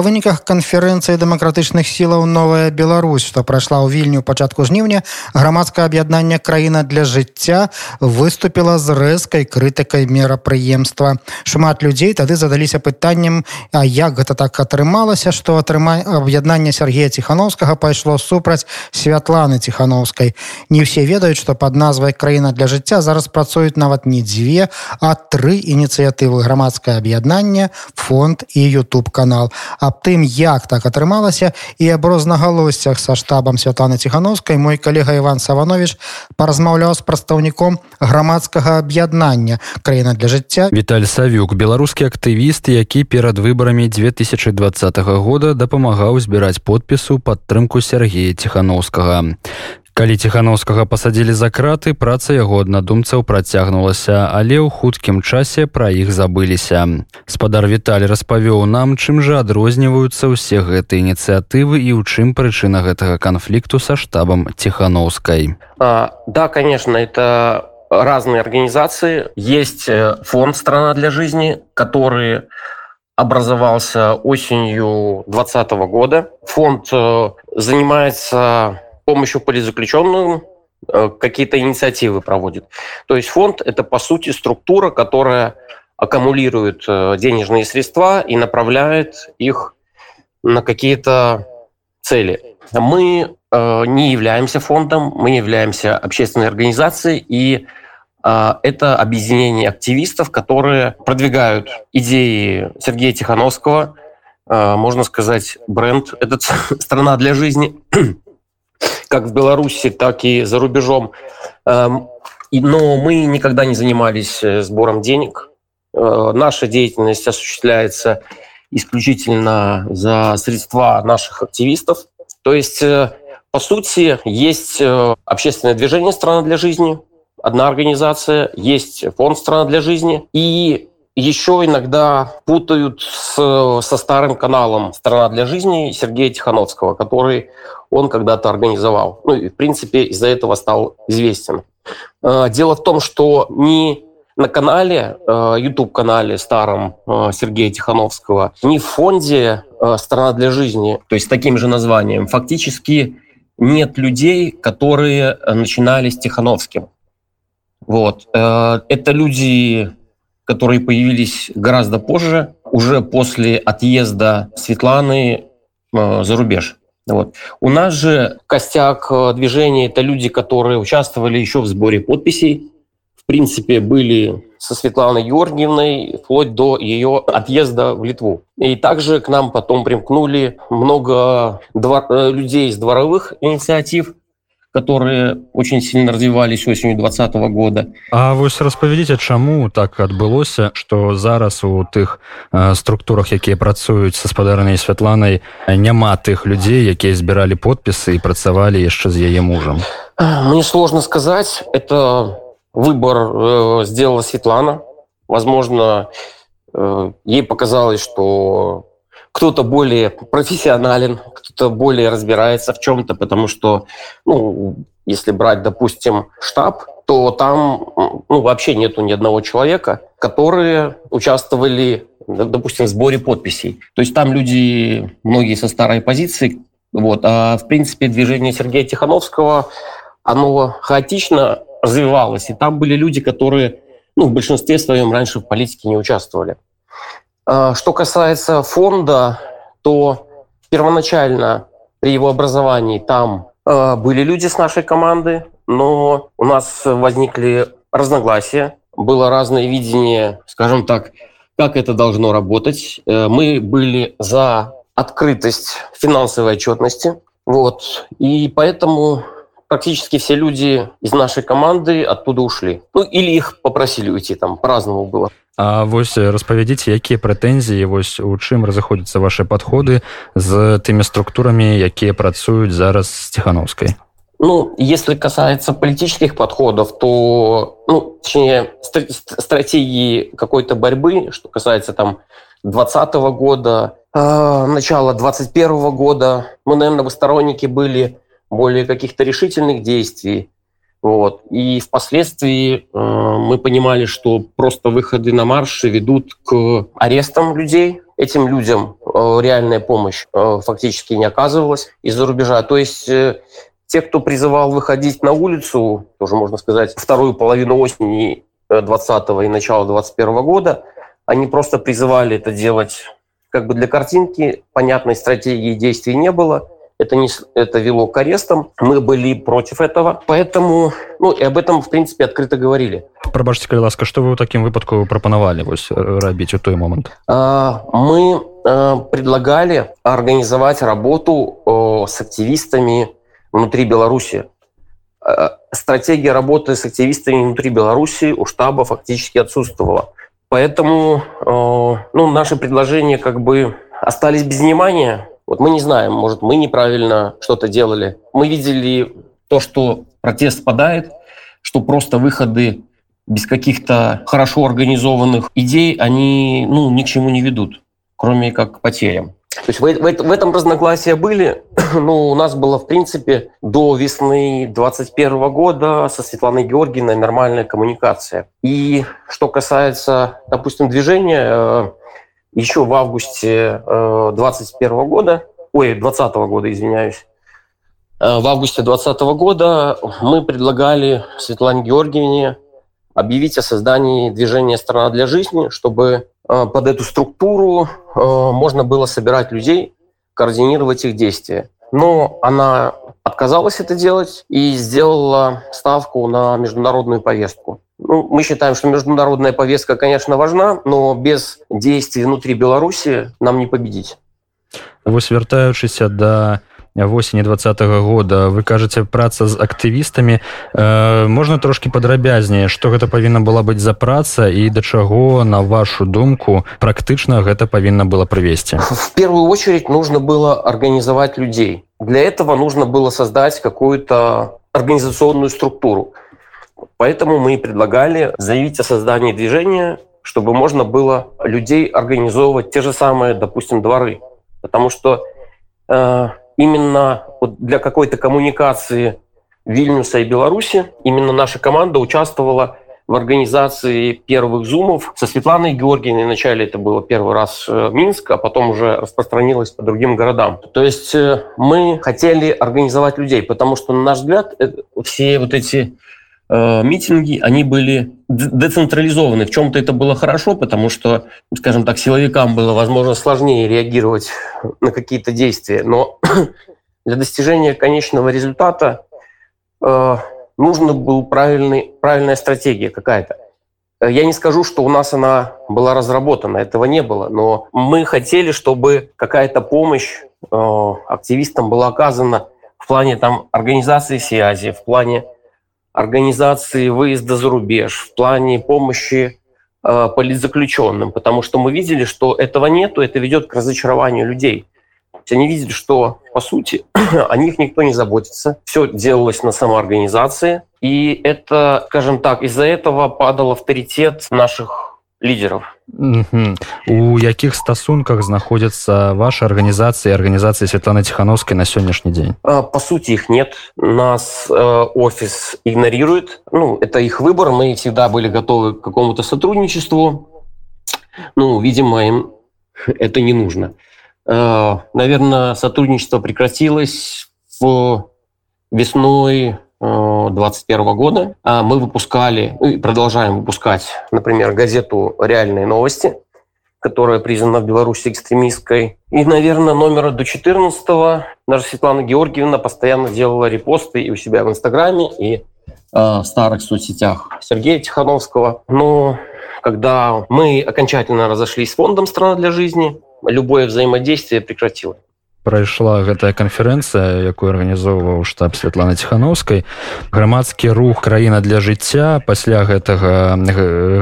Па выніках канферэнцыі дэмакратычных сілаў новая Беларусь, што прайшла ў вільню пачатку жніўня, грамадскае аб'яднанне краіна для жыцця выступіла з рэзкай крытыкай мерапрыемства. Шмат людзей тады задаліся пытаннем, а як гэта так атрымалася, што атрыма аб'яднанне Сергея Ціхановскага пайшло супраць святланы ціхановскай. Не ўсе ведаюць, што пад назвай краіна для жыцця зараз працуюць нават не дзве, а тры ініцыятывы грамадскае аб'яднання, фонд і YouTube канал аб тым як так атрымалася і аб рознагалоссях са штабам святланы ціхановскай мой калега Іван саванович паразмаўляў з прадстаўніком грамадскага аб'яднання краіна для жыцця Віталь савюк беларускі актывіст які перад выбарамі 2020 года дапамагаў збіраць подпісу падтрымку Сергея ціхановскага калі ціхановскага пасадзілі за краты праца яго аднадумцаў працягнулася але ў хуткім часе пра іх забыліся. Спадар віталь распавёў нам чым жа адрозніваюцца ўсе гэтыя ініцыятывы і ў чым прычына гэтага канфлікту са штабам ціхановскай а, да конечно это разные организации. Есть э, фонд страна для жизни который образовался осенью 2020 года. Фонд э, занимается помощью политзаключенным э, какие-то инициативы проводит. То есть фонд – это, по сути, структура, которая аккумулирует э, денежные средства и направляет их на какие-то цели. Мы э, не являемся фондом, мы являемся общественной организацией, и это объединение активистов, которые продвигают идеи Сергея Тихановского, можно сказать, бренд «Этот страна для жизни», как в Беларуси, так и за рубежом. Эм, но мы никогда не занимались э, сбором денег. Э, наша деятельность осуществляется исключительно за средства наших активистов. То есть, э, по сути, есть общественное движение «Страна для жизни», одна организация, есть фонд «Страна для жизни», и еще иногда путают с, со старым каналом «Страна для жизни» Сергея Тихановского, который он когда-то организовал. Ну и, в принципе, из-за этого стал известен. Э, дело в том, что ни на канале, YouTube-канале э, старом э, Сергея Тихановского, ни в фонде «Страна для жизни», то есть с таким же названием, фактически нет людей, которые начинали с Тихановским. Вот. Это люди которые появились гораздо позже, уже после отъезда Светланы э, за рубеж. Вот. У нас же костяк э, движения – это люди, которые участвовали еще в сборе подписей. В принципе, были со Светланой Георгиевной вплоть до ее отъезда в Литву. И также к нам потом примкнули много двор... Э, людей из дворовых инициатив, которые очень сильно развивались осенью 2020 года. А вось распавядзіце чаму так адбылося что зараз у тых э, структурах якія працуюць са спадарнай святланай няма тых людзей якія збіралі подпісы і працавалі яшчэ з яе мужам? Мне сложно сказать. Это выбор э, сделала Светлана. Возможно э, ей показалось что кто-то более профессионален, кто-то более разбирается в чем-то, потому что, ну, если брать, допустим, штаб, то там ну, вообще нету ни одного человека, которые участвовали, допустим, в сборе подписей. То есть там люди, многие со старой позиции, вот, а в принципе движение Сергея Тихановского, оно хаотично развивалось, и там были люди, которые ну, в большинстве своем раньше в политике не участвовали. А, что касается фонда, то первоначально при его образовании там а, были люди с нашей команды, но у нас возникли разногласия, было разное видение, скажем так, как это должно работать. Э, мы были за открытость финансовой отчетности, вот, и поэтому практически все люди из нашей команды оттуда ушли. Ну, или их попросили уйти, там по-разному было. А вось распавядзіце якія прэтэнзіі вось у чым разыходзяцца ваши подходы з тымі структурамі якія працуюць зараз с тихохановской ну если касается политических подходов то ну, точнее стратегии какой-то борьбы что касается там двадцатого года э, начала 21 -го года мы наверное бы сторонники были более каких-то решительных действий Вот. И впоследствии э, мы понимали, что просто выходы на марши ведут к арестам людей. Этим людям э, реальная помощь э, фактически не оказывалась из-за рубежа. То есть э, те, кто призывал выходить на улицу, тоже можно сказать, вторую половину осени 20 и начала 21 года, они просто призывали это делать как бы для картинки, понятной стратегии действий не было – это, не, это вело к арестам. Мы были против этого. Поэтому, ну, и об этом, в принципе, открыто говорили. Прабачьте, калі ласка, что вы ў такім выпадку прапанавалі вось рабіць у той момент? А, мы а, предлагали организовать работу а, с активистами внутри Беларуси. А, стратегия работы с активистами внутри Беларуси у штаба фактически отсутствовала. Поэтому а, ну, наши предложения как бы остались без внимания. вот мы не знаем, может, мы неправильно что-то делали. Мы видели то, что протест спадает, что просто выходы без каких-то хорошо организованных идей, они ну, ни к чему не ведут, кроме как к потерям. То есть в, в, в этом разногласия были. Ну, у нас было, в принципе, до весны 2021 года со Светланой Георгиевной нормальная коммуникация. И что касается, допустим, движения, э, еще в августе 2021 э, года, ой, 2020 года, извиняюсь, э, в августе 2020 года мы предлагали Светлане Георгиевне объявить о создании движения «Страна для жизни», чтобы э, под эту структуру можно было собирать людей, координировать их действия. Но она отказалась это делать и сделала ставку на международную повестку. Ну, мы считаем, что международная повестка, конечно, важна, но без действий внутри Беларуси нам не победить. Вось вяртаючыся да восені двадцатого года вы кажаце праца з актывістамі. Э, можна трошки падрабязнее что гэта павінна была быць за праца і да чаго на вашу думку практычна гэта павінна было прывесці? В первую очередь нужно было организовать людей. Для этого нужно было создать какую-то организационную структуру Поэтому мы и предлагали заявить о создании движения, чтобы можно было людей организовывать те же самые, допустим, дворы. Потому что э, именно вот для какой-то коммуникации Вильнюса и Беларуси именно наша команда участвовала в организации первых зумов со Светланой Георгиевной. Вначале это было первый раз э, Минск, а потом уже распространилось по другим городам. То есть э, мы хотели организовать людей, потому что, на наш взгляд, э, все вот эти Э, митинги, они были децентрализованы. В чем-то это было хорошо, потому что, скажем так, силовикам было, возможно, сложнее реагировать на какие-то действия. Но для достижения конечного результата э, нужна была правильная стратегия какая-то. Я не скажу, что у нас она была разработана, этого не было, но мы хотели, чтобы какая-то помощь э, активистам была оказана в плане там, организации связи, в плане организации выезда за рубеж, в плане помощи э, политзаключенным, потому что мы видели, что этого нету, это ведет к разочарованию людей. Они видели, что, по сути, о них никто не заботится. Все делалось на самоорганизации. И это, скажем так, из-за этого падал авторитет наших лидеров. у якіх стасунках знаходзяцца ваша арганізацыя арганізацыі Светланы ціхановскай на сённяшні дзень по сути их нет нас э, офис игнорирует ну это их выбор мы всегда были готовы к какому-то сотрудничеству ну видимо им это не нужно э, наверное сотрудничество прекратилось в весной 2021 года а мы выпускали и продолжаем выпускать, например, газету «Реальные новости», которая признана в Беларуси экстремистской. И, наверное, номера до 14 наша Светлана Георгиевна постоянно делала репосты и у себя в Инстаграме, и э, в старых соцсетях Сергея Тихановского. Но когда мы окончательно разошлись с фондом «Страна для жизни», любое взаимодействие прекратилось прайшла гэтая канферэнцыя якую арганізоўваў штаб Святланы ціхановскай. Грамадскі рух краіна для жыцця пасля гэтага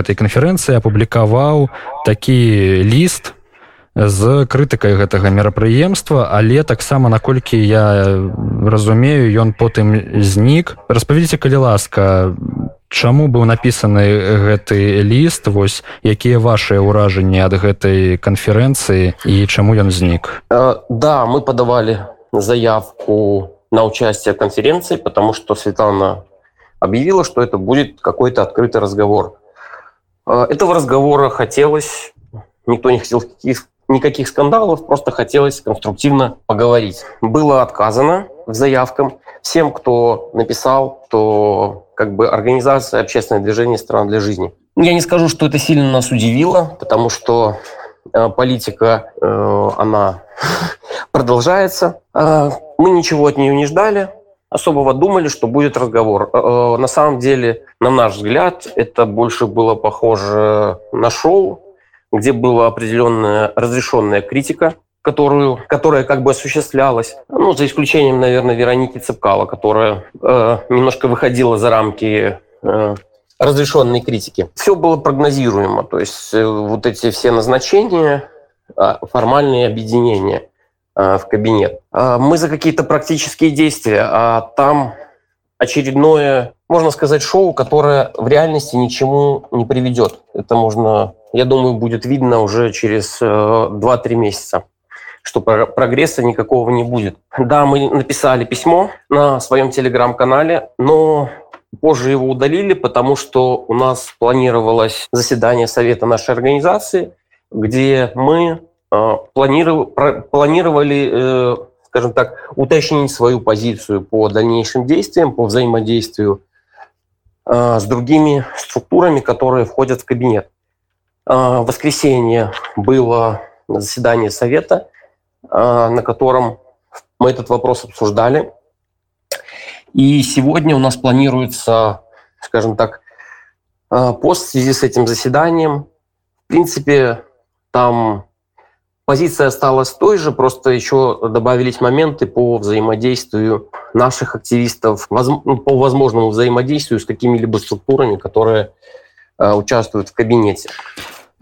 гэтай канферэнцыі апублікаваў такі ліст з крытыкай гэтага мерапрыемства але таксама наколькі я разумею ён потым знік. Распавядзіце калі ласка чаму быў напісаны гэты ліст вось якія ваши ўражанні ад гэтай канферэнцыі і чаму ён знік э, да мы подавали заявку на участие конференции потому что светлана объявила, что это будет какой-то открытый разговор. Этого разговора хотелось, никто не хотел никаких скандалов, просто хотелось конструктивно поговорить. Было отказано в заявкам всем, кто написал, что как бы организация общественное движение «Страна для жизни». Я не скажу, что это сильно нас удивило, потому что э, политика, э, она продолжается. Э, мы ничего от нее не ждали, особого думали, что будет разговор. На самом деле, на наш взгляд, это больше было похоже на шоу, где была определенная разрешенная критика, которую, которая как бы осуществлялась, ну, за исключением, наверное, Вероники Цепкала, которая э, немножко выходила за рамки э, разрешенной критики. Все было прогнозируемо, то есть э, вот эти все назначения, э, формальные объединения э, в кабинет. Э, мы за какие-то практические действия, а там очередное, можно сказать, шоу, которое в реальности ничему не приведет. Это можно я думаю, будет видно уже через 2-3 э, месяца что прогресса никакого не будет. Да, мы написали письмо на своем телеграм-канале, но позже его удалили, потому что у нас планировалось заседание совета нашей организации, где мы э, планировали, э, скажем так, уточнить свою позицию по дальнейшим действиям, по взаимодействию с другими структурами, которые входят в кабинет. В воскресенье было заседание совета, на котором мы этот вопрос обсуждали. И сегодня у нас планируется, скажем так, а, пост в связи с этим заседанием. В принципе, там позиция осталась той же, просто еще добавились моменты по взаимодействию наших активистов, ну, по возможному взаимодействию с какими-либо структурами, которые участвуют в кабинете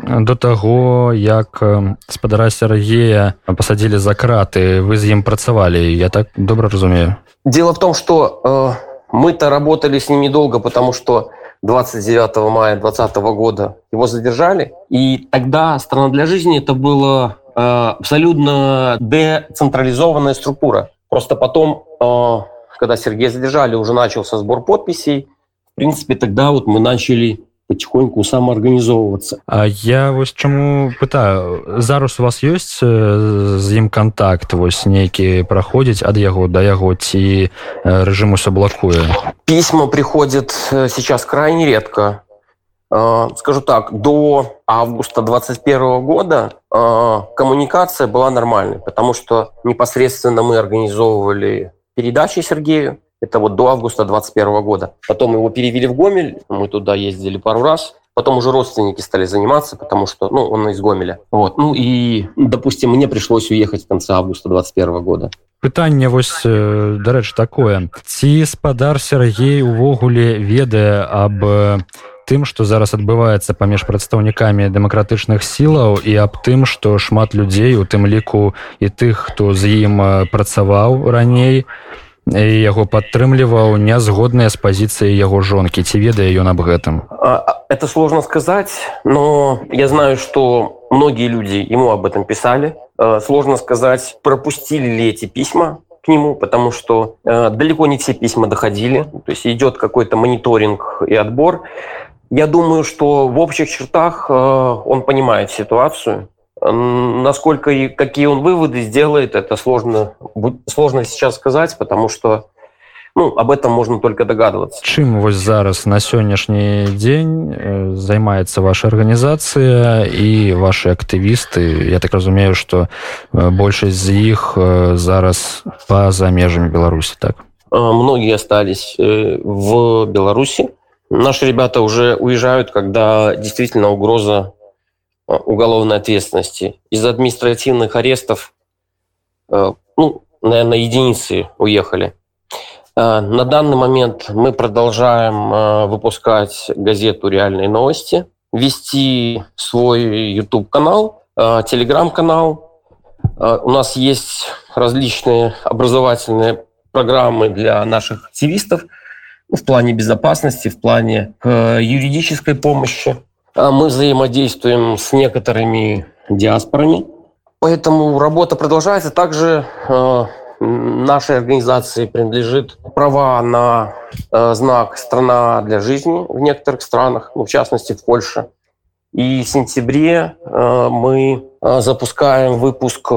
до таго як спадара Сергея пасадзілі за краты вы з ім працавалі я так добра разумею дело в том что э, мы-то работали с ним недолго потому что 29 мая 2020 года его задержали и тогда страна для жизни это было э, абсолютно децентрализованная структура просто потом э, когда Сергея задержали уже начался сбор подписей в принципе тогда вот мы начали потихоньку самоорганізоўвацца А я вось чаму пытаю зараз у вас ёсць з ім контакт вось нейкі праходзіць ад яго да яго ці рэжым усё блокуе письма приходят сейчас крайне редко скажу так до августа 21 года коммуникация была нормальной потому что непосредственно мы организовывали передачи Сергею Это вот до августа 2021 года. Потом его перевели в Гомель, мы туда ездили пару раз. Потом уже родственники стали заниматься, потому что ну, он из Гомеля. Вот. Ну и, допустим, мне пришлось уехать в конце августа 2021 года. Пытанне вось дарэч такое ці спадар Сергей увогуле ведае аб тым што зараз адбываецца паміж прадстаўнікамі дэмакратычных сілаў і аб тым што шмат людзей у тым ліку і тых хто з ім працаваў раней яго падтрымліваў нязгодныя з пазіцыі яго жонкі. Ці ведае ён об гэтым? Это сложно сказать но я знаю что многие люди ему об этом писали. Сложно сказать пропустили ли эти письма к нему потому что далеко не все письма доходили. То есть идет какой-то мониторинг и отбор. Я думаю что в общих чертах он понимает ситуацию Насколько и какие он выводы сделает, это сложно, сложно сейчас сказать, потому что ну, об этом можно только догадываться. Чым вось зараз на сённяшні дзень э, займаецца ваша арганізацыя і ваши актывісты Я так разумею что э, большасць з іх э, зараз па-за межамі беларусі так многие остались в беларуси наши ребята уже уезжают когда действительно угроза Э, уголовной ответственности. Из административных арестов, э, ну, наверное, единицы уехали. Э, на данный момент мы продолжаем выпускать газету «Реальные новости», вести свой YouTube-канал, телеграм-канал. У нас есть различные образовательные программы для наших активистов в плане безопасности, в плане юридической помощи. А мы взаимодействуем с некоторыми диаспорами, поэтому работа продолжается. Также э, нашей организации принадлежит права на э, знак «Страна для жизни» в некоторых странах, ну, в частности в Польше. И в сентябре э, мы запускаем выпуск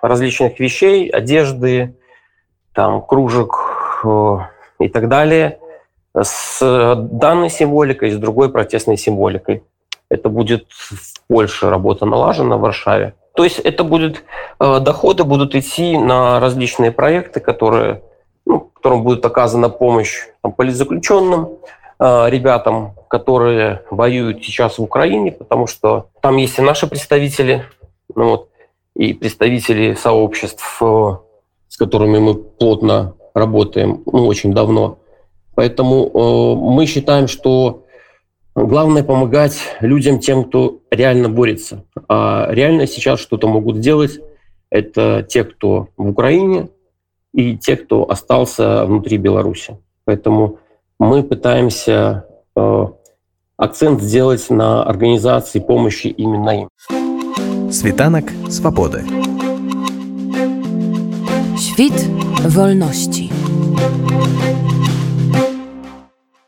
различных вещей, одежды, там, кружек и так далее с данной символикой, с другой протестной символикой. Это будет в Польше работа налажена, в Варшаве. То есть это будет, э, доходы будут идти на различные проекты, которые, ну, которым будет оказана помощь там, политзаключенным, э, ребятам, которые воюют сейчас в Украине, потому что там есть и наши представители, ну, вот, и представители сообществ, э, с которыми мы плотно работаем ну, очень давно. Поэтому мы считаем, что Главное помогать людям, тем, кто реально борется. А реально сейчас что-то могут сделать. Это те, кто в Украине, и те, кто остался внутри Беларуси. Поэтому мы пытаемся э, акцент сделать на организации помощи именно им. Світанак свободы. Świt wolności.